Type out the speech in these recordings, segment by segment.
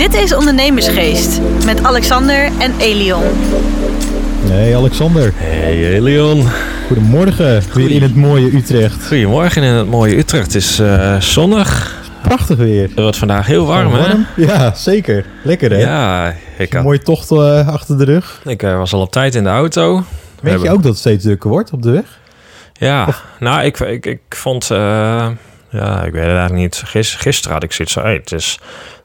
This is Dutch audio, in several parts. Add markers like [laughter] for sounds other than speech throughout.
Dit is Ondernemersgeest met Alexander en Elion. Hey Alexander. Hey Elion. Goedemorgen, weer in het mooie Utrecht. Goedemorgen in het mooie Utrecht. Het is uh, zonnig. Prachtig weer. Het wordt vandaag heel warm, hè? Ja, zeker. Lekker, hè? Ja. Ik Een mooie tocht uh, achter de rug. Ik uh, was al op tijd in de auto. Weet je hebben... ook dat het steeds drukker wordt op de weg? Ja, of... nou, ik, ik, ik vond... ja, ik weet het eigenlijk niet. Gis, gisteren had ik zoiets van... Hey, het is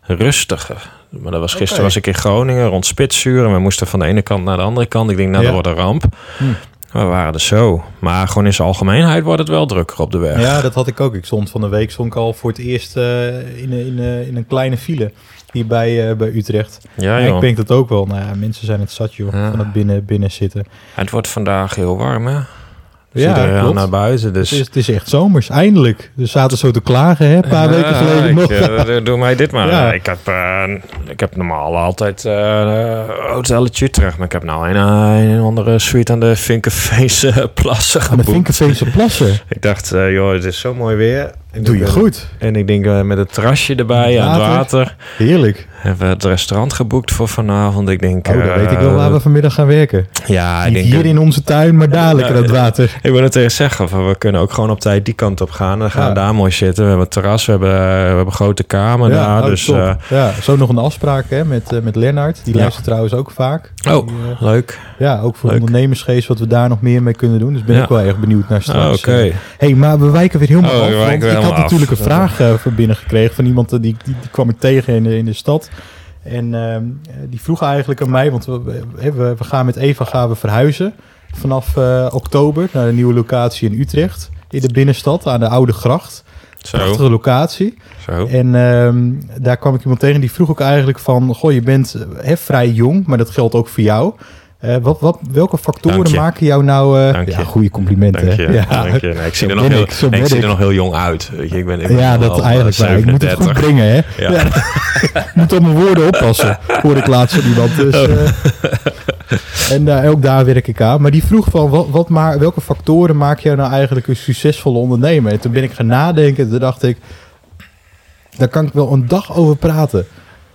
rustiger. Maar dat was gisteren okay. was ik in Groningen rond Spitsuur. En we moesten van de ene kant naar de andere kant. Ik denk, nou, ja. dat wordt een ramp. Hm. We waren er zo. Maar gewoon in zijn algemeenheid wordt het wel drukker op de weg. Ja, dat had ik ook. Ik stond van de week stond ik al voor het eerst uh, in, in, in een kleine file hier bij, uh, bij Utrecht. Ja, ik denk dat ook wel. Nou ja, mensen zijn het zat, joh, ja. van het binnen, binnen zitten. En het wordt vandaag heel warm, hè? Ja, klopt. naar buiten. Dus. Het, is, het is echt zomers, eindelijk. We zaten zo te klagen, hè, een paar weken geleden ik, nog. [laughs] Uh, doe mij dit maar. Ja. Ik, heb, uh, ik heb normaal altijd uh, hotelletje terug, maar ik heb nou een, een andere suite aan de Vinkenveense [laughs] plassen Aan de Vinkenveense plassen? [laughs] ik dacht, joh, het is zo mooi weer. Doe je goed. En ik denk met het terrasje erbij aan het water. Heerlijk. Hebben we het restaurant geboekt voor vanavond. Ik denk... Oh, dan weet ik wel waar we vanmiddag gaan werken. Ja, Niet ik denk... hier in onze tuin, maar dadelijk in het water. [laughs] Ik wil het eens zeggen. We kunnen ook gewoon op tijd die kant op gaan. Dan gaan ja. daar mooi zitten. We hebben het terras. We hebben, we hebben een grote kamer ja, daar. Oh, dus, uh, ja, zo nog een afspraak hè, met, uh, met Lennart. Die luistert trouwens ook vaak. Oh, die, uh, leuk. Ja, ook voor ondernemersgeest wat we daar nog meer mee kunnen doen. Dus ben ik wel erg benieuwd naar straks. Oh, Oké. Okay. hey, maar we wijken weer helemaal oh, af. Had af. natuurlijk een vraag van binnen gekregen van iemand die, die, die kwam ik tegen in de, in de stad. En uh, die vroeg eigenlijk aan mij, want we, we, we, gaan met Eva gaan we verhuizen vanaf uh, oktober naar een nieuwe locatie in Utrecht. In de binnenstad, aan de Oude Gracht. Zo. Prachtige locatie. Zo. En uh, daar kwam ik iemand tegen die vroeg ook eigenlijk van... Goh, je bent he, vrij jong, maar dat geldt ook voor jou. Uh, wat, wat, welke factoren maken jou nou... Uh, Dank ja, goede complimenten. Dank je. Ja. Dank je. Nee, ik zie, er nog, heel, ik, nee, ik zie er nog heel jong uit. Weet je, ik ben, ik ben ja, dat eigenlijk wel. Ik moet het goed brengen, hè? Ja. Ja. ik moet op mijn woorden oppassen, hoorde ik laatst van iemand. Dus, uh, en uh, ook daar werk ik aan. Maar die vroeg van, wat, wat maar, welke factoren maak jou nou eigenlijk een succesvolle ondernemer? En toen ben ik gaan nadenken en toen dacht ik, daar kan ik wel een dag over praten.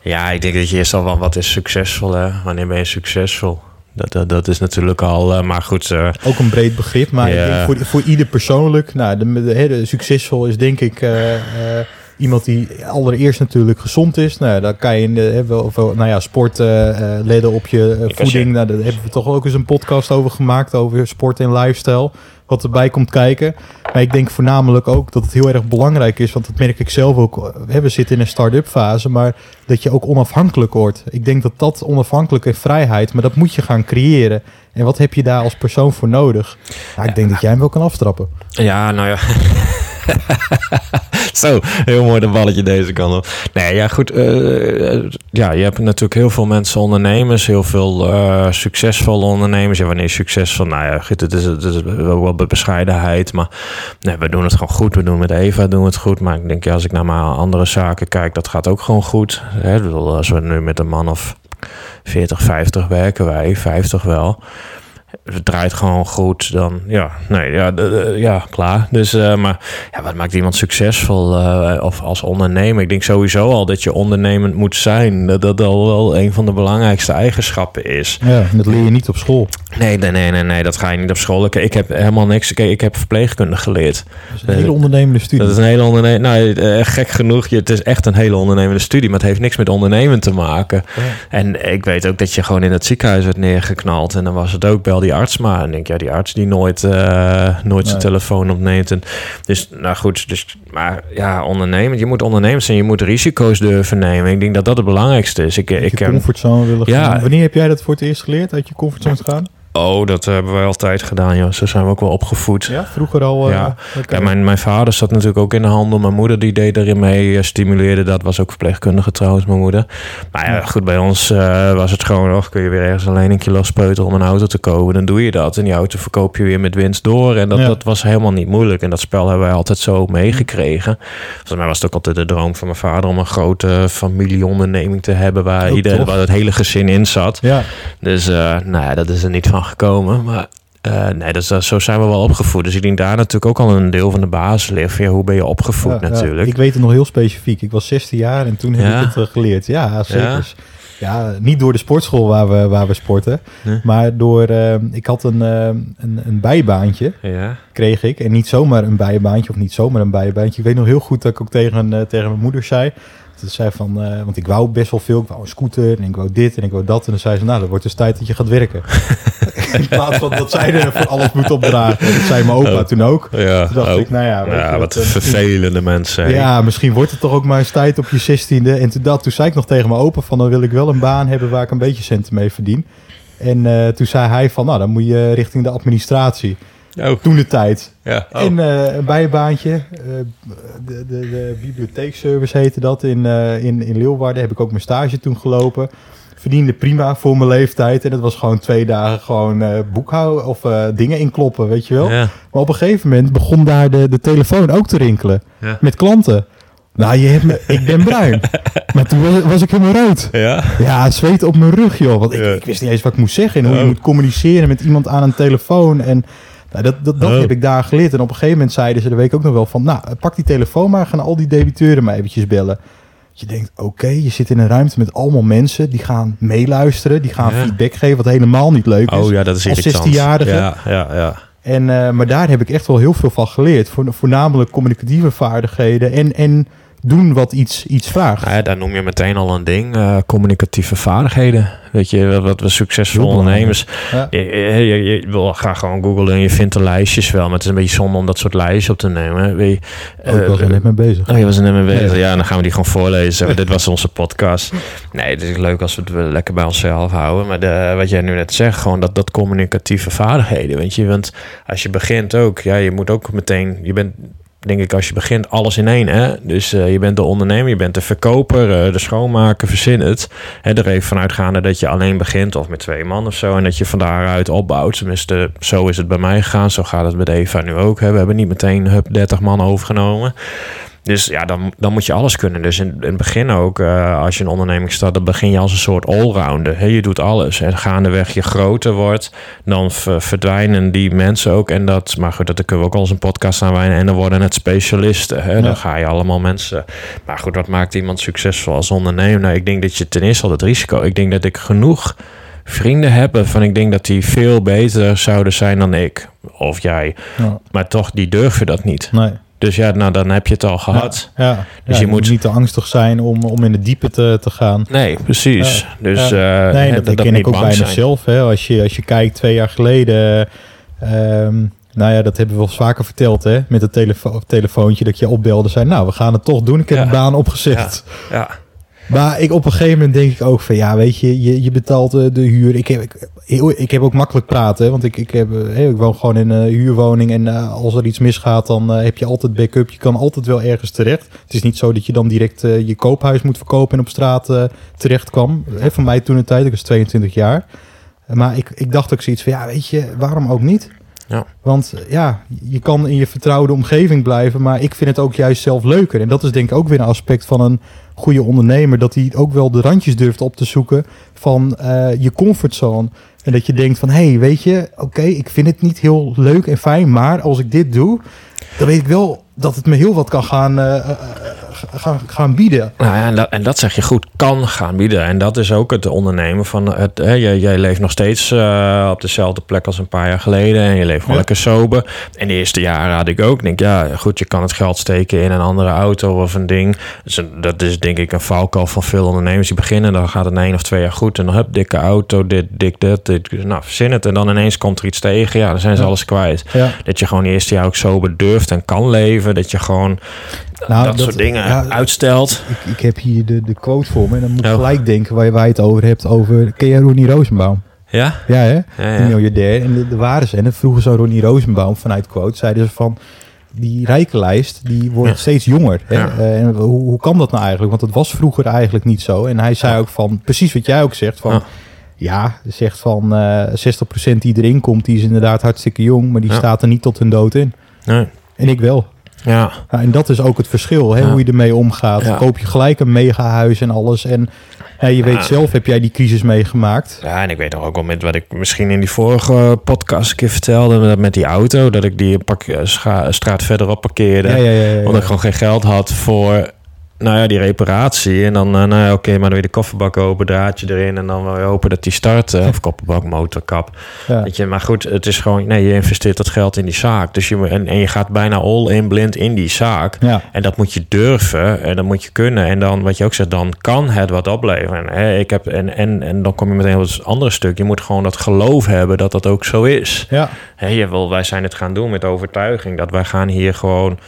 Ja, ik denk dat je eerst al van, wat is succesvol, hè? Wanneer ben je succesvol? Dat, dat, dat, is natuurlijk al, uh, maar goed. Uh, Ook een breed begrip, maar Ja. ik denk voor, voor ieder persoonlijk. Nou, de, de, de succesvol is denk ik uh, iemand die allereerst natuurlijk gezond is. Nou, dan kan je in de, wel, nou ja, sport, letten op je voeding. Nou, daar hebben we toch ook eens een podcast over gemaakt, over sport en lifestyle. Wat erbij komt kijken. Maar ik denk voornamelijk ook dat het heel erg belangrijk is. Want dat merk ik zelf ook. We zitten in een start-up fase. Maar dat je ook onafhankelijk wordt. Ik denk dat dat onafhankelijke vrijheid. Maar dat moet je gaan creëren. En wat heb je daar als persoon voor nodig? Nou, ik denk dat jij hem wel kan aftrappen. Ja, nou ja. [laughs] Zo, heel mooi dat balletje deze kant op. Nee, ja, goed. Uh, ja, je hebt natuurlijk heel veel mensen, ondernemers, heel veel uh, succesvolle ondernemers. Ja, wanneer succesvol? Nou ja, goed, het is, het is wel wat bescheidenheid, maar nee, we doen het gewoon goed. We doen met Eva doen het goed, maar ik denk, ja, als ik naar mijn andere zaken kijk, dat gaat ook gewoon goed. Hè? Als we nu met een man of 40, 50 werken wij, 50 wel het draait gewoon goed, dan ja, nee, ja, ja klaar. Dus, uh, maar ja, wat maakt iemand succesvol uh, of als ondernemer? Ik denk sowieso al dat je ondernemend moet zijn. Dat dat al wel een van de belangrijkste eigenschappen is. Ja, dat leer je niet op school. Nee, nee, nee, nee, nee dat ga je niet op school. Ik, ik heb helemaal niks. Kijk, ik heb verpleegkunde geleerd. Dat is een hele ondernemende studie. Dat is een hele ondernemende. Nou, uh, gek genoeg, het is echt een hele ondernemende studie, maar het heeft niks met ondernemen te maken. Ja. En ik weet ook dat je gewoon in het ziekenhuis werd neergeknald en dan was het ook bel die arts maar. En denk ja, die arts die nooit, uh, nooit nee. zijn telefoon opneemt. En dus, nou goed, dus, maar ja, ondernemen. Je moet ondernemers zijn, je moet risico's durven nemen. Ik denk dat dat het belangrijkste is. Ik, ik, ik comfortzone willen ja, gaan. Wanneer heb jij dat voor het eerst geleerd, uit je comfortzone te gaan? Oh, dat hebben wij altijd gedaan, ja. Zo zijn we ook wel opgevoed. Ja, vroeger al. Uh, ja. Okay. ja mijn, mijn vader zat natuurlijk ook in de handel. Mijn moeder die deed erin mee, uh, stimuleerde dat. Was ook verpleegkundige trouwens, mijn moeder. Maar ja, goed, bij ons uh, was het gewoon nog... kun je weer ergens alleen een kilo speuteren om een auto te kopen. Dan doe je dat. En die auto verkoop je weer met winst door. En dat, ja. dat was helemaal niet moeilijk. En dat spel hebben wij altijd zo meegekregen. Volgens mij was het ook altijd de droom van mijn vader... om een grote familieonderneming te hebben... waar, ieder, waar het hele gezin in zat. Ja. Dus nou ja, dat is er niet van gekomen. Maar Eh, nee, dat- zo zijn we wel opgevoed. Dus ik denk daar natuurlijk ook al een deel van de basis ligt. Ja, hoe ben je opgevoed Ja, ja. natuurlijk? ik weet het nog heel specifiek. Ik was 16 jaar en toen heb Ja? ik het eh, geleerd. Ja, zeker. Ja? Niet door de sportschool waar we, waar we sporten. Maar door... eh, ik had een, eh, een, een bijbaantje, Ja, kreeg ik. En niet zomaar een bijbaantje, of niet zomaar een bijbaantje. Ik weet nog heel goed dat ik ook tegen, eh, tegen mijn moeder zei... Dat zei van, eh, want ik wou best wel veel. Ik wou een scooter en ik wou dit en ik wou dat. En dan zei ze, nou, dat wordt dus tijd dat je gaat werken. [laughs] [laughs] In plaats van dat zij er voor alles moet opdragen. Dat zei mijn opa Oh. toen ook. ja. Toen dacht oh. ik, nou ja, wat eh, vervelende mensen. ja, misschien wordt het toch ook maar eens tijd op je zestiende. En toen, dat, toen zei ik nog tegen mijn opa van... dan wil ik wel een baan hebben waar ik een beetje centen mee verdien. En eh, toen zei hij van... nou, dan moet je richting de administratie. Oh, Toen de tijd. ja. Oh. En eh, een bijbaantje. de, de, de bibliotheekservice heette dat in, in, in Leeuwarden. Heb ik ook mijn stage toen gelopen. Verdiende prima voor mijn leeftijd. En het was gewoon twee dagen gewoon eh boekhouden of eh, dingen inkloppen, weet je wel. ja. Maar op een gegeven moment begon daar de, de telefoon ook te rinkelen. Ja. Met klanten. Nou, je hebt me, ik ben bruin. [laughs] maar toen was, was ik helemaal rood. Ja? Ja, zweet op mijn rug, joh. Want ik, Ja. ik wist niet eens wat ik moest zeggen. En hoe je Oh. moet communiceren met iemand aan een telefoon. En nou, dat, dat, dat Oh. heb ik daar geleerd. En op een gegeven moment zeiden ze de week ook nog wel van... Nou, pak die telefoon maar. Gaan al die debiteuren maar eventjes bellen. Je denkt, oké, je zit in een ruimte met allemaal mensen. Die gaan meeluisteren. Die gaan Ja. feedback geven, wat helemaal niet leuk is. Oh ja, dat is Als irritant. 16-jarige. Ja, ja, ja. En, eh, maar daar heb ik echt wel heel veel van geleerd. Voor, voornamelijk communicatieve vaardigheden en, en doen wat iets, iets vraagt. Nou ja, daar noem je meteen al een ding. eh, communicatieve vaardigheden. Weet je, wat- wat we belangrijk. ondernemers... Ja. Je, je, je, je wil graag gewoon googlen en je vindt de lijstjes wel. Maar het is een beetje zonde om dat soort lijstjes op te nemen. Weet je, Oh, ik was er net mee bezig. Oh, je was er net mee bezig. Ja. Ja, dan gaan we die gewoon voorlezen. Dit was onze podcast. Nee, het is leuk als we het lekker bij onszelf houden. Maar de, wat jij nu net zegt, gewoon dat, dat communicatieve vaardigheden. Weet je, want als je begint ook, ja, je moet ook meteen, je bent denk ik als je begint alles in één. Hè? Dus eh, je bent de ondernemer, je bent de verkoper, eh, de schoonmaker, verzin het. Hè, er even vanuitgaande dat je alleen begint of met twee man of zo. En dat je van daaruit opbouwt. Tenminste, zo is het bij mij gegaan. Zo gaat het bij Eva nu ook. Hè? We hebben niet meteen hup, 30 man overgenomen. Dus ja, dan, dan moet je alles kunnen. Dus in, in het begin ook, eh, als je een onderneming start, dan begin je als een soort allrounder. Hè? Je doet alles. En gaandeweg je groter wordt, dan ver- verdwijnen die mensen ook. En dat, maar goed, dat kunnen we ook al eens een podcast aanwijnen. En dan worden het specialisten. Ja. Dan ga je allemaal mensen. Maar goed, wat maakt iemand succesvol als ondernemer? Nou, ik denk dat je ten eerste al het risico. Ik denk dat ik genoeg vrienden heb van ik denk dat die veel beter zouden zijn dan ik. Of jij. Ja, Maar toch, die durven dat niet. nee. Dus ja, nou dan heb je het al gehad. Ja, Dus ja, je moet- niet te angstig zijn om, om in de diepe te, te gaan. Nee, precies. Dus eh, nee, dat, dat ken ik ook bij zijn. mezelf. Hè. Als, je, als je kijkt twee jaar geleden... ehm, nou ja, dat hebben we wel vaker verteld, hè? Met het telefo telefoontje dat je opbelde. Zei, nou, we gaan het toch doen. Ik heb een baan opgezet. Ja, Maar ik, op een gegeven moment denk ik ook van... Ja, weet je, je, je betaalt eh, de huur. Ik heb, ik, ik heb ook makkelijk praten. Want ik, ik, heb, eh, ik woon gewoon in een huurwoning. En eh, als er iets misgaat, dan heb je altijd backup. Je kan altijd wel ergens terecht. Het is niet zo dat je dan direct je koophuis moet verkopen... en op straat terecht kwam. Hè, voor mij toen een tijd, ik was 22 jaar. Maar ik, ik dacht ook zoiets van... Ja, weet je, waarom ook niet? Ja. Want eh, ja, je kan in je vertrouwde omgeving blijven, maar ik vind het ook juist zelf leuker. En dat is denk ik ook weer een aspect van een goede ondernemer, dat hij ook wel de randjes durft op te zoeken van eh, je comfortzone. En dat je denkt van, hé, hey, weet je, oké, ik vind het niet heel leuk en fijn, maar als ik dit doe, dan weet ik wel dat het me heel wat kan gaan, eh, gaan, gaan bieden. Nou ja, en dat, en dat zeg je goed, kan gaan bieden. En dat is ook het ondernemen van het. Hè, jij, jij leeft nog steeds eh, op dezelfde plek als een paar jaar geleden. En je leeft gewoon Ja. lekker sober. En de eerste jaren had ik ook. Ik Denk ja, goed, je kan het geld steken in een andere auto of een ding. Dus een- dat is denk ik een valkuil van veel ondernemers die beginnen. Dan gaat het één of twee jaar goed. En dan heb dikke auto, dit, dik, dat. Dit, nou, verzin het. En dan ineens komt er iets tegen. Ja, dan zijn ze Ja. alles kwijt. Ja. Dat je gewoon eerste jaar ook sober durft en kan leven. Dat je gewoon Nou, dat, dat- soort dingen ja, uitstelt. Ik, ik heb hier de, de quote voor me en dan moet ik Oh. gelijk denken waar je, waar je het over hebt. Over, ken jij Ronnie Rosenbaum? Ja? Ja, hè? Ja, de ja. miljardair. En de, de waren ze. En dat vroegen zo Ronnie Rosenbaum vanuit quote. Zeiden ze van, die rijkenlijst, die wordt Ja. steeds jonger. Hè? Ja. Eh, en hoe, hoe kan dat nou eigenlijk? Want het was vroeger eigenlijk niet zo. En hij zei ook van, precies wat jij ook zegt. Van, Ja. ja, zegt van eh 60% die erin komt, die is inderdaad hartstikke jong. Maar die staat er niet tot hun dood in. Nee. En ik wel. Ja, Ja, en dat is ook het verschil, hè, Ja. hoe je ermee omgaat. Ja. Koop je gelijk een mega huis en alles. En Ja, je weet zelf, heb jij die crisis meegemaakt? Ja, en ik weet nog ook wel met wat ik misschien in die vorige podcast een keer vertelde met, met die auto, dat ik die een pak, scha- straat verderop parkeerde, Ja, ja, ja, ja, ja. omdat ik gewoon geen geld had voor nou ja, die reparatie. En dan, eh, nou ja, oké, maar dan weer de kofferbak open, draadje erin en dan weer hopen dat die start, eh, of kofferbak, motorkap. Ja. Weet je, maar goed, het is gewoon, nee, je investeert dat geld in die zaak. Dus je, en, en je gaat bijna all in blind in die zaak. Ja. En dat moet je durven en dat moet je kunnen. En dan, wat je ook zegt, dan kan het wat opleveren. Hè, ik heb, en, en, en dan kom je meteen op het andere stuk. Je moet gewoon dat geloof hebben dat dat ook zo is. Ja, Hè, je wil, wij zijn het gaan doen met overtuiging. Dat wij gaan hier gewoon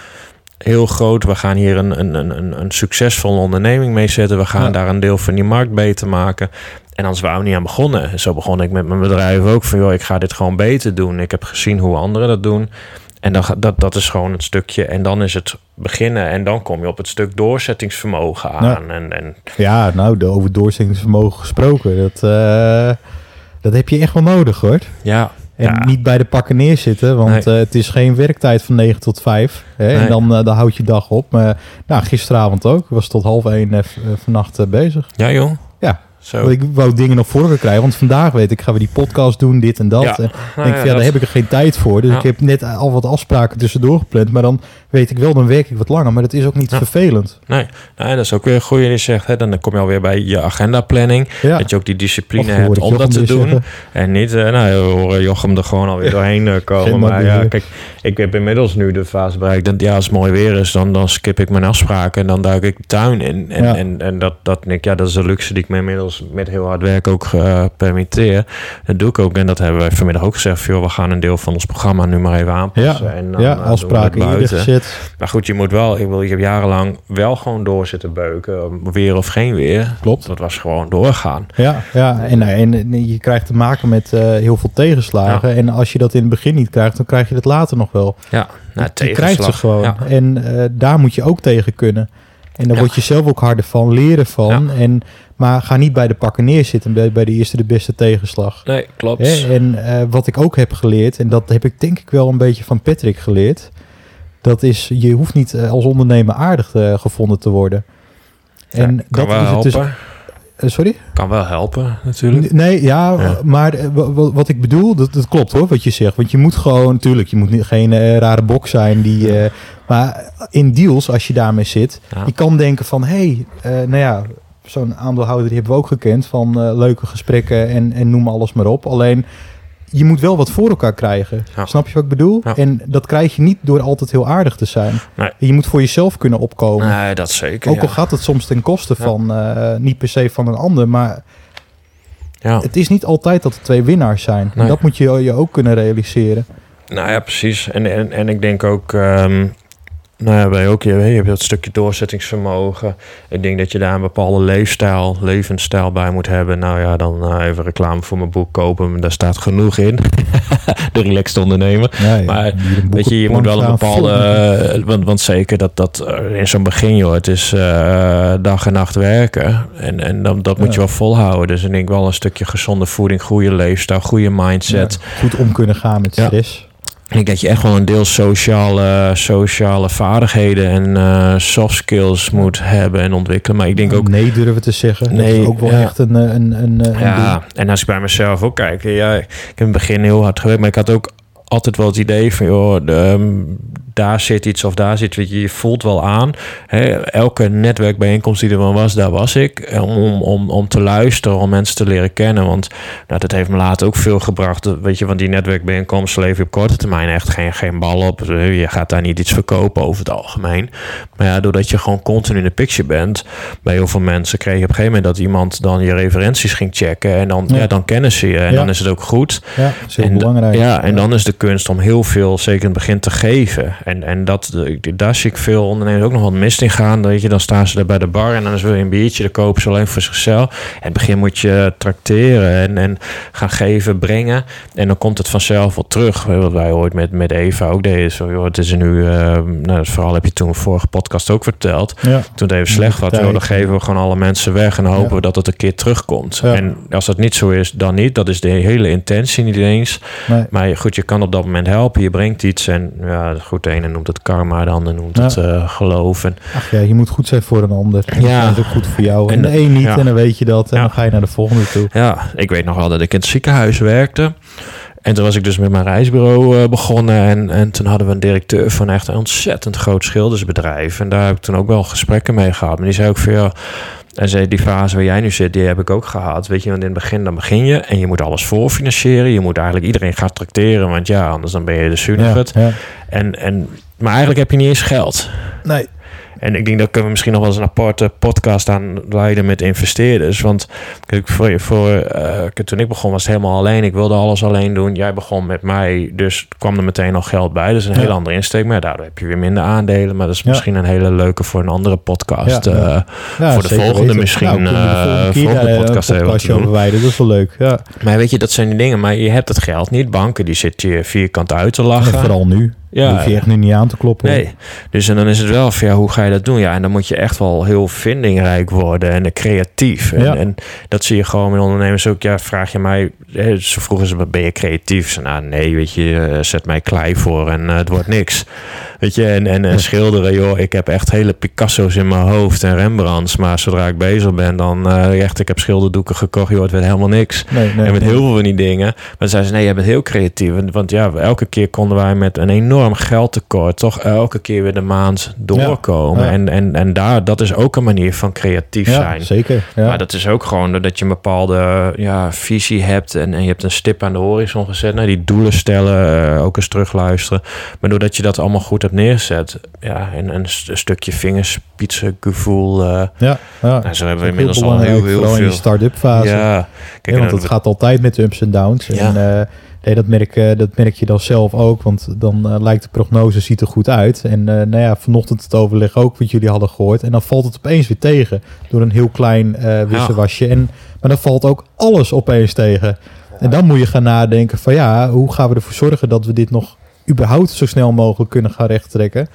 heel groot. We gaan hier een, een, een, een- succesvolle onderneming mee zetten. We gaan Ja. daar een deel van die markt beter maken. En anders waren we niet aan begonnen. Zo begon ik met mijn bedrijf ook. Van joh, ik ga dit gewoon beter doen. Ik heb gezien hoe anderen dat doen. En dan, ga- dat, dat is gewoon het stukje. En dan is het beginnen. En dan kom je op het stuk doorzettingsvermogen aan. En, en ja nou, de over doorzettingsvermogen gesproken. Dat, eh, dat heb je echt wel nodig hoor. ja, En ja. niet bij de pakken neerzitten, want Nee. eh, het is geen werktijd van 9 tot 5. Hè? Nee. En dan, eh, dan houd je dag op. Maar nou, gisteravond ook. Ik was tot half één eh, v- eh, vannacht bezig. ja joh. Zo. Want ik wou dingen nog voor elkaar krijgen. Want vandaag weet ik, gaan we die podcast doen, dit en dat. Ja. En Nou denk van, ja, ja, daar dat- heb ik er geen tijd voor. Dus Ja. ik heb net al wat afspraken tussendoor gepland. Maar dan weet ik wel, dan werk ik wat langer. Maar dat is ook niet Ja. vervelend. Nee, nee, dat is ook weer een goede die zegt. Hè, dan kom je alweer bij je agendaplanning. Ja. Dat je ook die discipline hebt om dat te weer doen. zeggen. En niet, eh, nou, we horen Jochem er gewoon alweer doorheen eh, komen. Geen Maar ja, kijk, ik heb inmiddels nu de fase bereikt. Dat ja, als het mooi weer is, dan, dan skip ik mijn afspraken. En dan duik ik de tuin in. En, Ja. en, en dat, dat, denk ik, ja, dat is de luxe die ik me inmiddels met heel hard werk ook eh, permitteer. Dat doe ik ook. En dat hebben wij vanmiddag ook gezegd. Joh, we gaan een deel van ons programma nu maar even Ja, aanpassen. en dan, ja eh, afspraken buiten. Maar goed, je moet wel, ik, wil, ik heb jarenlang wel gewoon door zitten beuken. Weer of geen weer. Klopt. Dat was gewoon doorgaan. Ja, ja. En, en, en je krijgt te maken met eh, heel veel tegenslagen. En als je dat in het begin niet krijgt, dan krijg je het later nog wel. Ja, nou, je krijgt ze gewoon. Ja. En eh, daar moet je ook tegen kunnen. En daar Ja. word je zelf ook harder van, leren van. En, maar ga niet bij de pakken neerzitten bij, bij de eerste de beste tegenslag. Nee, klopt. Hè? En eh, wat ik ook heb geleerd, en dat heb ik denk ik wel een beetje van Patrick geleerd. Dat is, je hoeft niet eh, als ondernemer aardig eh, gevonden te worden. En Ja, dat is het helpen. dus. Eh, sorry? Kan wel helpen, natuurlijk. Nee, ja, Ja. maar eh, wa- wa- wat ik bedoel, dat, dat klopt hoor, wat je zegt. Want je moet gewoon, natuurlijk, je moet niet, geen eh, rare bok zijn die... maar in deals, als je daarmee zit, Ja. je kan denken van... hé, hey, nou ja, zo'n aandeelhouder die hebben we ook gekend... van leuke gesprekken en, en noem alles maar op. Alleen, je moet wel wat voor elkaar krijgen. Ja. Snap je wat ik bedoel? Ja. En dat krijg je niet door altijd heel aardig te zijn. Nee. Je moet voor jezelf kunnen opkomen. Nee, dat zeker. Ook al gaat het soms ten koste van, eh, niet per se van een ander, maar Ja. het is niet altijd dat er twee winnaars zijn. En dat moet je je ook kunnen realiseren. Nou ja, precies. En, en, en ik denk ook, ehm, nou ja, wij ook, je, je hebt dat stukje doorzettingsvermogen. Ik denk dat je daar een bepaalde leefstijl, levensstijl bij moet hebben. Nou ja, dan eh, even reclame voor mijn boek kopen. Daar staat genoeg in. [laughs] De relaxed ondernemer. Maar Weet je, je moet wel een bepaalde. eh, want, want zeker dat dat in zo'n begin, joh, het is eh, dag en nacht werken. En, en dat, dat moet je wel volhouden. Dus ik denk wel een stukje gezonde voeding, goede leefstijl, goede mindset. goed om kunnen gaan met Ja. stress. Ik denk dat je echt wel een deel sociale, sociale vaardigheden en eh, soft skills moet hebben en ontwikkelen. Maar ik denk ook. nee durven te zeggen. dat Nee, is ook wel ja. echt een, eh, een, een, een Ja, ding. en als ik bij mezelf ook kijk, ja, ik heb in het begin heel hard gewerkt, maar ik had ook altijd wel het idee van, joh, de, ehm, daar zit iets of daar zit, weet je, je voelt wel aan. Hè, elke netwerkbijeenkomst die er wel was, daar was ik. eh, Om, om, om te luisteren, om mensen te leren kennen. Want nou, dat heeft me later ook veel gebracht. Weet je, want die netwerkbijeenkomsten je op korte termijn echt geen, geen bal op. Je gaat daar niet iets verkopen over het algemeen. Maar ja, doordat je gewoon continu in de picture bent, bij heel veel mensen kreeg je op een gegeven moment dat iemand dan je referenties ging checken. En dan, Ja. ja. dan kennen ze je. En Ja. dan is het ook goed. Ja, dat is heel en, belangrijk. Ja, en dan is de kunst om heel veel, zeker in het begin, te geven. En, en dat, daar zie ik veel ondernemers ook nog wat mist in gaan. Weet je, dan staan ze er bij de bar en dan wil je een biertje, dan kopen ze alleen voor zichzelf. In het begin moet je tracteren en, en gaan geven, brengen. En dan komt het vanzelf wel terug. Wat wij ooit met, met Eva ook deden. Zo, joh, het is er nu, eh, nou, dat verhaal heb je toen vorige podcast ook verteld. Ja. Toen het even slecht was, joh, dan geven we gewoon alle mensen weg en hopen Ja. we dat het een keer terugkomt. Ja. En als dat niet zo is, dan niet. Dat is de hele intentie niet eens. Nee. Maar goed, je kan op dat moment helpen. Je brengt iets. En ja, goed, ene noemt het karma, de ander noemt Ja. het eh, geloof. En, Ach ja, je moet goed zijn voor een ander. En Ja. dat is ook goed voor jou. En En de een niet ja. en dan weet je dat. En dan ga je naar de volgende toe. Ja, ik weet nog wel dat ik in het ziekenhuis werkte. En toen was ik dus met mijn reisbureau eh, begonnen. En, en toen hadden we een directeur van echt een ontzettend groot schildersbedrijf. En daar heb ik toen ook wel gesprekken mee gehad. Maar die zei ook veel. Ja, en zei, die fase waar jij nu zit, die heb ik ook gehad. Weet je, want in het begin dan begin je en je moet alles voorfinancieren. Je moet eigenlijk iedereen gaan tracteren, want ja, anders dan ben je de Ja, ja. En, en, maar eigenlijk heb je niet eens geld. Nee. En ik denk dat kunnen we misschien nog wel eens een aparte podcast aan leiden met investeerders. Want kijk, voor, voor, eh, toen ik begon was het helemaal alleen. Ik wilde alles alleen doen. Jij begon met mij, dus kwam er meteen al geld bij. Dus een Ja. hele andere insteek. Maar daardoor heb je weer minder aandelen. Maar dat is Ja. misschien een hele leuke voor een andere podcast. Ja, eh, Voor de volgende weten. misschien, Nou, de eh, volgende podcast een wat over wijden. Dat is wel leuk. Ja. maar weet je, dat zijn die dingen. Maar je hebt het geld niet. Banken, die zitten je vierkant uit te En lachen. vooral nu. Ja. Hoef je echt nu niet aan te kloppen. Nee, dus en dan is het wel van ja, hoe ga je dat doen? Ja, en dan moet je echt wel heel vindingrijk worden en creatief. En, Ja. en dat zie je gewoon met ondernemers ook. Ja, vraag je mij, hè, ze vroegen ze, ben je creatief? Ze, nou nee, weet je, eh, zet mij klei voor en eh, het wordt niks. Weet je, en, en, en [laughs] schilderen, joh, ik heb echt hele Picasso's in mijn hoofd en Rembrandts. Maar zodra ik bezig ben, dan eh, echt, ik heb schilderdoeken gekocht, joh, het werd helemaal niks. nee, nee. En met heel veel van die dingen. Maar dan zeiden ze, nee, jij bent heel creatief. Want ja, elke keer konden wij met een enorm geldtekort... toch elke keer weer de maand doorkomen. Ja, ja. En, en, en daar, dat is ook een manier van creatief ja, zijn. zeker. Ja. Maar dat is ook gewoon doordat je een bepaalde ja, visie hebt... En, en je hebt een stip aan de horizon gezet. Nou, die doelen stellen, eh, ook eens terugluisteren. Maar doordat je dat allemaal goed hebt neergezet... ja, en een, st- een stukje vingerspitsengevoel... eh ja, ja. nou, zo hebben we inmiddels al heel, heel vooral in veel... je start-up fase. Ja, kijk, want en het gaat altijd met ups en downs. Ja. En eh, nee, dat, merk, eh, dat merk je dan zelf ook. Want dan eh, lijkt de prognose ziet er goed uit. En eh, nou ja, vanochtend het overleg ook wat jullie hadden gehoord. En dan valt het opeens weer tegen. Door een heel klein wisselwasje. En, maar dan valt ook alles opeens tegen. En dan moet je gaan nadenken van ja, hoe gaan we ervoor zorgen dat we dit nog überhaupt zo snel mogelijk kunnen gaan rechttrekken.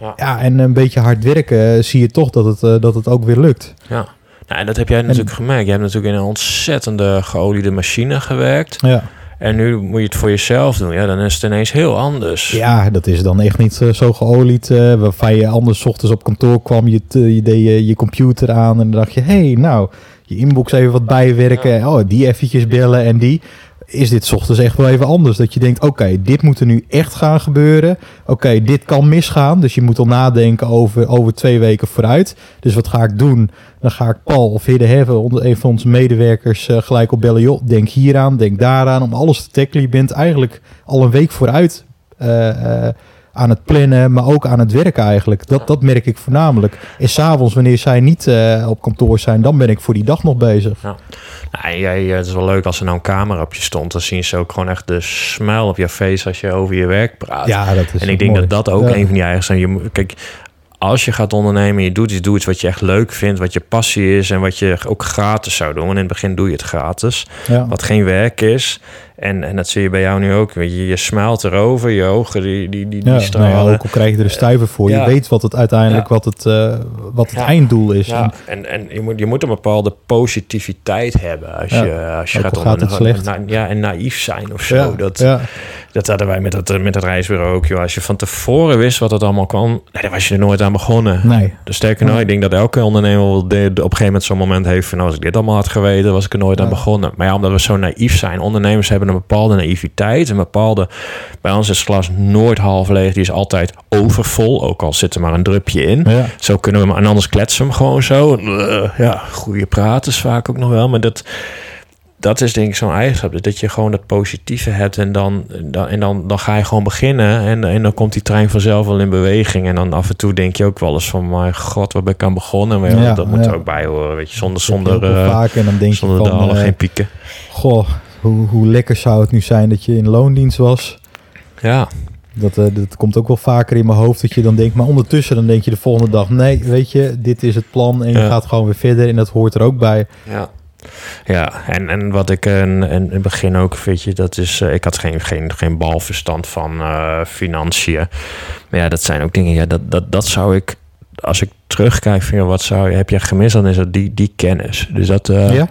Ja. Ja, en een beetje hard werken zie je toch dat het, dat het ook weer lukt. Ja, nou, en dat heb jij natuurlijk gemerkt. Jij hebt natuurlijk in een ontzettende geoliede machine gewerkt. Ja. En nu moet je het voor jezelf doen. Ja, dan is het ineens heel anders. Ja, dat is dan echt niet eh, zo geolied. eh waarvan je anders ochtends op kantoor kwam, je deed je, je computer aan en dan dacht je, hé, hey, nou, je inbox even wat bijwerken. Oh, die eventjes bellen en die. Is dit ochtends echt wel even anders? Dat je denkt, oké, dit moet er nu echt gaan gebeuren. Oké, dit kan misgaan. Dus je moet al nadenken over, over twee weken vooruit. Dus wat ga ik doen? Dan ga ik Paul of Hidde onder- een van onze medewerkers, eh, gelijk op bellen. Joh, denk hieraan, denk daaraan. Om alles te tackelen. Je bent eigenlijk al een week vooruit eh, eh, aan het plannen, maar ook aan het werken eigenlijk. Dat, dat merk ik voornamelijk. En s'avonds, wanneer zij niet eh, op kantoor zijn, dan ben ik voor die dag nog bezig. Nou, jij, eh, het is wel leuk als er nou een camera op je stond. Dan zien ze ook gewoon echt de smile op je face als je over je werk praat. Ja, dat is en ik denk mooi. dat dat ook Ja. een van die eigen zijn. Je, moet- kijk, als je gaat ondernemen en je doet iets, doe iets wat je echt leuk vindt, wat je passie is en wat je ook gratis zou doen. En in het begin doe je het gratis. Ja. wat geen werk is. En, en dat zie je bij jou nu ook. Je, je smelt erover, je ogen die, die, die, die Ja, nou ja, stralen. ook al krijg je er een stuiver voor. Ja. Je weet wat het uiteindelijk Ja. wat het, eh, wat het Ja. einddoel is. Ja, en, en je, moet, je moet een bepaalde positiviteit hebben als Ja. je, als je gaat al gaat het ondernemen. slecht. Na- ja, en naïef zijn of zo. Ja, Dat, ja. Dat hadden wij met het, met het reisbureau ook. Joh. Als je van tevoren wist wat het allemaal kwam, nee, dan was je er nooit aan begonnen. Nee. Dus sterker nog, ik denk dat elke ondernemer op een gegeven moment zo'n moment heeft van... nou, als ik dit allemaal had geweten, was ik er nooit aan begonnen. Maar ja, omdat we zo naïef zijn. Ondernemers hebben een bepaalde naïviteit. Een bepaalde... Bij ons is het glas nooit half leeg. Die is altijd overvol. Ook al zit er maar een drupje in. Ja. Zo kunnen we hem... En anders kletsen we hem gewoon zo. Eh, ja, goede praten is vaak ook nog wel. Maar dat... Dat is denk ik zo'n eigenschap. Dat je gewoon dat positieve hebt. En dan, dan, en dan, dan ga je gewoon beginnen. En, en dan komt die trein vanzelf wel in beweging. En dan af en toe denk je ook wel eens van... mijn god, waar ben ik aan begonnen? Maar ja, Ja, dat moet er ook bij horen. Weet je, zonder, je zonder, vaak en dan denk je zonder van, dalen eh, geen pieken. goh, hoe, hoe lekker zou het nu zijn dat je in loondienst was. Ja, Dat, eh, dat komt ook wel vaker in mijn hoofd dat je dan denkt, maar ondertussen dan denk je de volgende dag, nee, weet je, dit is het plan en je Ja. gaat gewoon weer verder en dat hoort er ook bij. ja. Ja, en, en wat ik in, in in het begin ook, weet je, dat is... eh, ik had geen, geen, geen balverstand van eh, financiën. Maar ja, dat zijn ook dingen, ja, dat, dat, dat zou ik als ik terugkijk van wat zou je, heb je gemist, dan is het die, die kennis. Dus dat, uh, ja?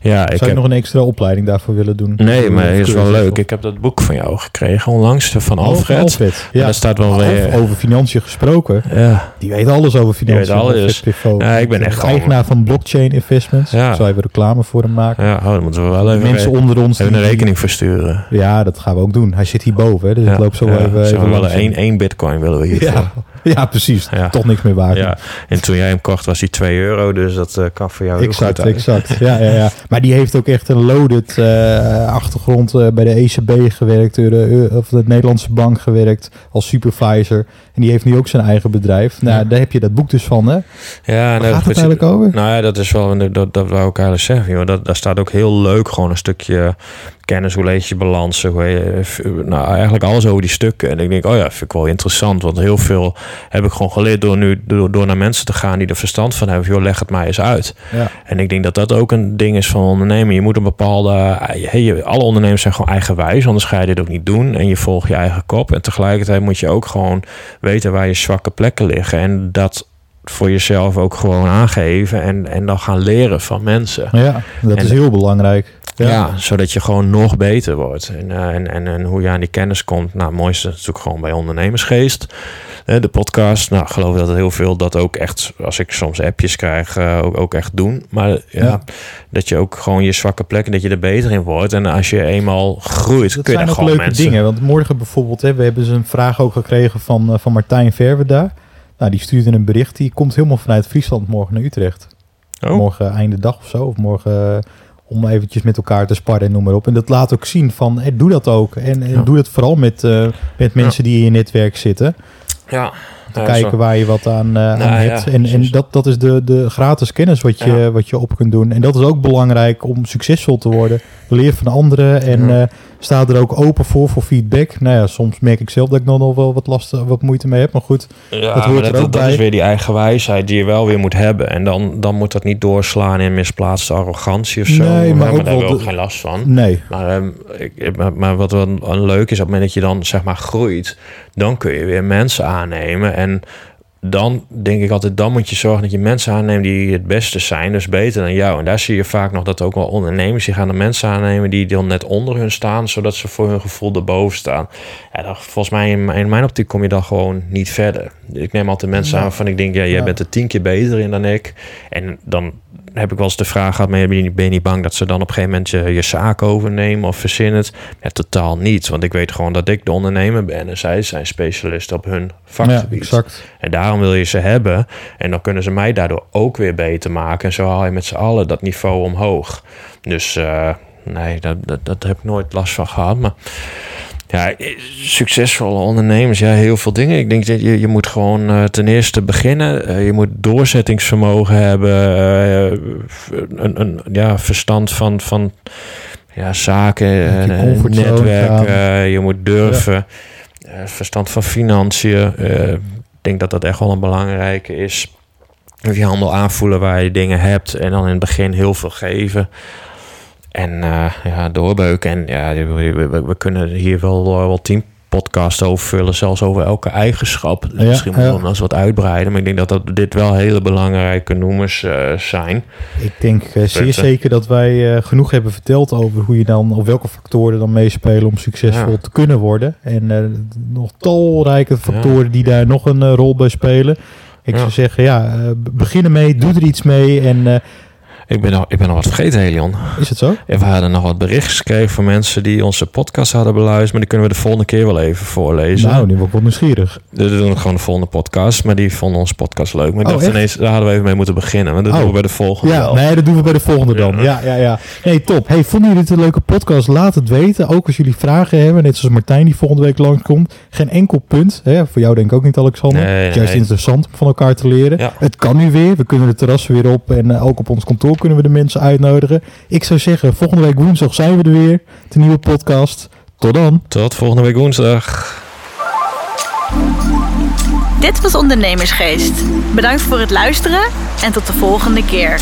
ja, ik zou je heb... nog een extra opleiding daarvoor willen doen? Nee, maar het is wel leuk. Ik heb dat boek van jou gekregen onlangs, van Oh, Alfred. Alfred. Ja. daar staat wel weer... Over, financiën gesproken. Ja. Die weet alles over financiën. Die weet alles. Ja, ik ben echt eigenaar van blockchain investments. Ja. Zou even reclame voor hem maken. Ja, oh, dan moeten we wel even mensen onder ons even een rekening versturen. Ja, dat gaan we ook doen. Hij zit hierboven, hè, dus ja. ik loop zo ja. even. Even willen één, één bitcoin willen we hier. [laughs] Ja. precies. Ja. Toch niks meer waard. Ja. En toen jij hem kocht was hij 2 euro, dus dat uh, kan voor jou exact, heel goed Exact, ja, ja, ja. Maar die heeft ook echt een loaded uh, achtergrond uh, bij de ECB gewerkt, de, of de Nederlandse bank gewerkt als supervisor. En die heeft nu ook zijn eigen bedrijf. Nou, ja. daar heb je dat boek dus van, hè? Ja, nou, gaat het eigenlijk over? Nou ja, dat is wel, dat, dat wou ik eigenlijk zeggen. Joh. Dat, daar staat ook heel leuk gewoon een stukje kennis, hoe lees je balansen, hoe je, nou eigenlijk alles over die stukken. En ik denk, oh ja, vind ik wel interessant, want heel veel heb ik gewoon geleerd door nu door, door naar mensen te gaan die er verstand van hebben. Joh, leg het mij eens uit. Ja. En ik denk dat dat ook een ding is van ondernemen. Je moet een bepaalde, hey, alle ondernemers zijn gewoon eigenwijs, anders ga je dit ook niet doen en je volgt je eigen kop. En tegelijkertijd moet je ook gewoon weten waar je zwakke plekken liggen en dat voor jezelf ook gewoon aangeven en, en dan gaan leren van mensen. Ja, dat en, is heel belangrijk. Ja. ja. zodat je gewoon nog beter wordt. En, uh, en, en, en, hoe je aan die kennis komt. Nou, het mooiste is natuurlijk gewoon bij ondernemersgeest. De podcast. Nou, ik geloof dat heel veel dat ook echt, als ik soms appjes krijg, uh, ook, ook echt doen. Maar ja, ja, dat je ook gewoon je zwakke plekken, dat je er beter in wordt. En als je eenmaal groeit, dat kun je gewoon leuke mensen... dingen. Want morgen bijvoorbeeld, hè, we hebben ze een vraag ook gekregen van, uh, van Martijn Verweda. Nou, die stuurde een bericht. Die komt helemaal vanuit Friesland morgen naar Utrecht. Oh. Morgen einde dag of zo. Of morgen om eventjes met elkaar te sparren en noem maar op. En dat laat ook zien van, hey, doe dat ook. En, en Ja. doe dat vooral met, uh, met mensen die in je netwerk zitten. Ja. Te kijken waar je wat aan, uh, Nou, aan ja, hebt. en en dat, dat is de, de gratis kennis wat je, wat je op kunt doen. En dat is ook belangrijk om succesvol te worden. Leer van anderen en eh, sta er ook open voor, voor feedback. Nou ja, soms merk ik zelf dat ik nog wel wat last, wat moeite mee heb. Maar goed, Ja, Dat hoort maar er dat, ook dat bij. is weer die eigen wijsheid die je wel weer moet hebben. En dan, dan moet dat niet doorslaan in misplaatste arrogantie of zo. Nee, maar daar wel hebben we ook geen last van. nee. Maar, ehm, ik, maar, maar wat wel wel leuk is, op het moment dat je dan zeg maar groeit, dan kun je weer mensen aannemen. En dan denk ik altijd, dan moet je zorgen dat je mensen aanneemt die het beste zijn, dus beter dan jou. En daar zie je vaak nog dat ook wel ondernemers, die gaan de mensen aannemen die dan net onder hun staan, zodat ze voor hun gevoel erboven staan. Ja, dan, volgens mij, in, mijn- in mijn optiek kom je dan gewoon niet verder. Ik neem altijd mensen Ja. aan van, ik denk, ja, jij Ja. bent er tien keer beter in dan ik. En dan heb ik wel eens de vraag gehad, maar ben je niet, ben je niet bang dat ze dan op een gegeven moment je, je zaak overnemen of verzin het? Ja, totaal niet. Want ik weet gewoon dat ik de ondernemer ben en zij zijn specialisten op hun Ja, vakgebied. exact. En daarom wil je ze hebben. En dan kunnen ze mij daardoor ook weer beter maken. En zo haal je met z'n allen dat niveau omhoog. Dus eh, nee, dat, dat, dat heb ik nooit last van gehad. Maar ja, succesvolle ondernemers, ja, heel veel dingen. Ik denk dat je, je moet gewoon eh, ten eerste beginnen. Eh, je moet doorzettingsvermogen hebben. eh, een, een ja, verstand van, van ja, zaken, je eh, comfortzone netwerk. eh, je moet durven. Eh, verstand van financiën. eh, ik denk dat dat echt wel een belangrijke is. Je handel aanvoelen waar je dingen hebt. En dan in het begin heel veel geven. En eh, ja, doorbeuken. En ja, we, we, we kunnen hier wel, eh, wel tien podcasts over vullen. Zelfs over elke eigenschap. Ja, Misschien moeten we ja. eens wat uitbreiden. Maar ik denk dat, dat dit wel hele belangrijke noemers eh, zijn. Ik denk zeer zeker dat wij genoeg hebben verteld over hoe je dan, of welke factoren dan meespelen om succesvol Ja. te kunnen worden. En nog talrijke factoren die daar nog een rol bij spelen. Ik zou zeggen, ja, begin ermee, doe er iets mee. En Ik ben, nog, ik ben nog wat vergeten, Helion. is het zo? En we hadden nog wat berichtjes gekregen van mensen die onze podcast hadden beluisterd. Maar die kunnen we de volgende keer wel even voorlezen. Nou, nu word ik nieuwsgierig. We doen gewoon de volgende podcast. Maar die vonden onze podcast leuk. Maar ik Oh, dacht echt? ineens, daar hadden we even mee moeten beginnen. Maar dat Oh. doen we bij de volgende Ja, wel. nee, dat doen we bij de volgende dan. Ja. Ja, ja. Nee, top. Hey, vonden jullie dit een leuke podcast? Laat het weten. Ook als jullie vragen hebben, net zoals Martijn die volgende week langskomt. Geen enkel punt. Hè? Voor jou denk ik ook niet, Alexander. Nee, Het is juist nee. interessant om van elkaar te leren. Ja. Het kan nu weer. We kunnen de terrassen weer op. En eh, ook op ons kantoor kunnen we de mensen uitnodigen. Ik zou zeggen, volgende week woensdag zijn we er weer. De nieuwe podcast. Tot dan. Tot volgende week woensdag. Dit was Ondernemersgeest. Bedankt voor het luisteren en tot de volgende keer.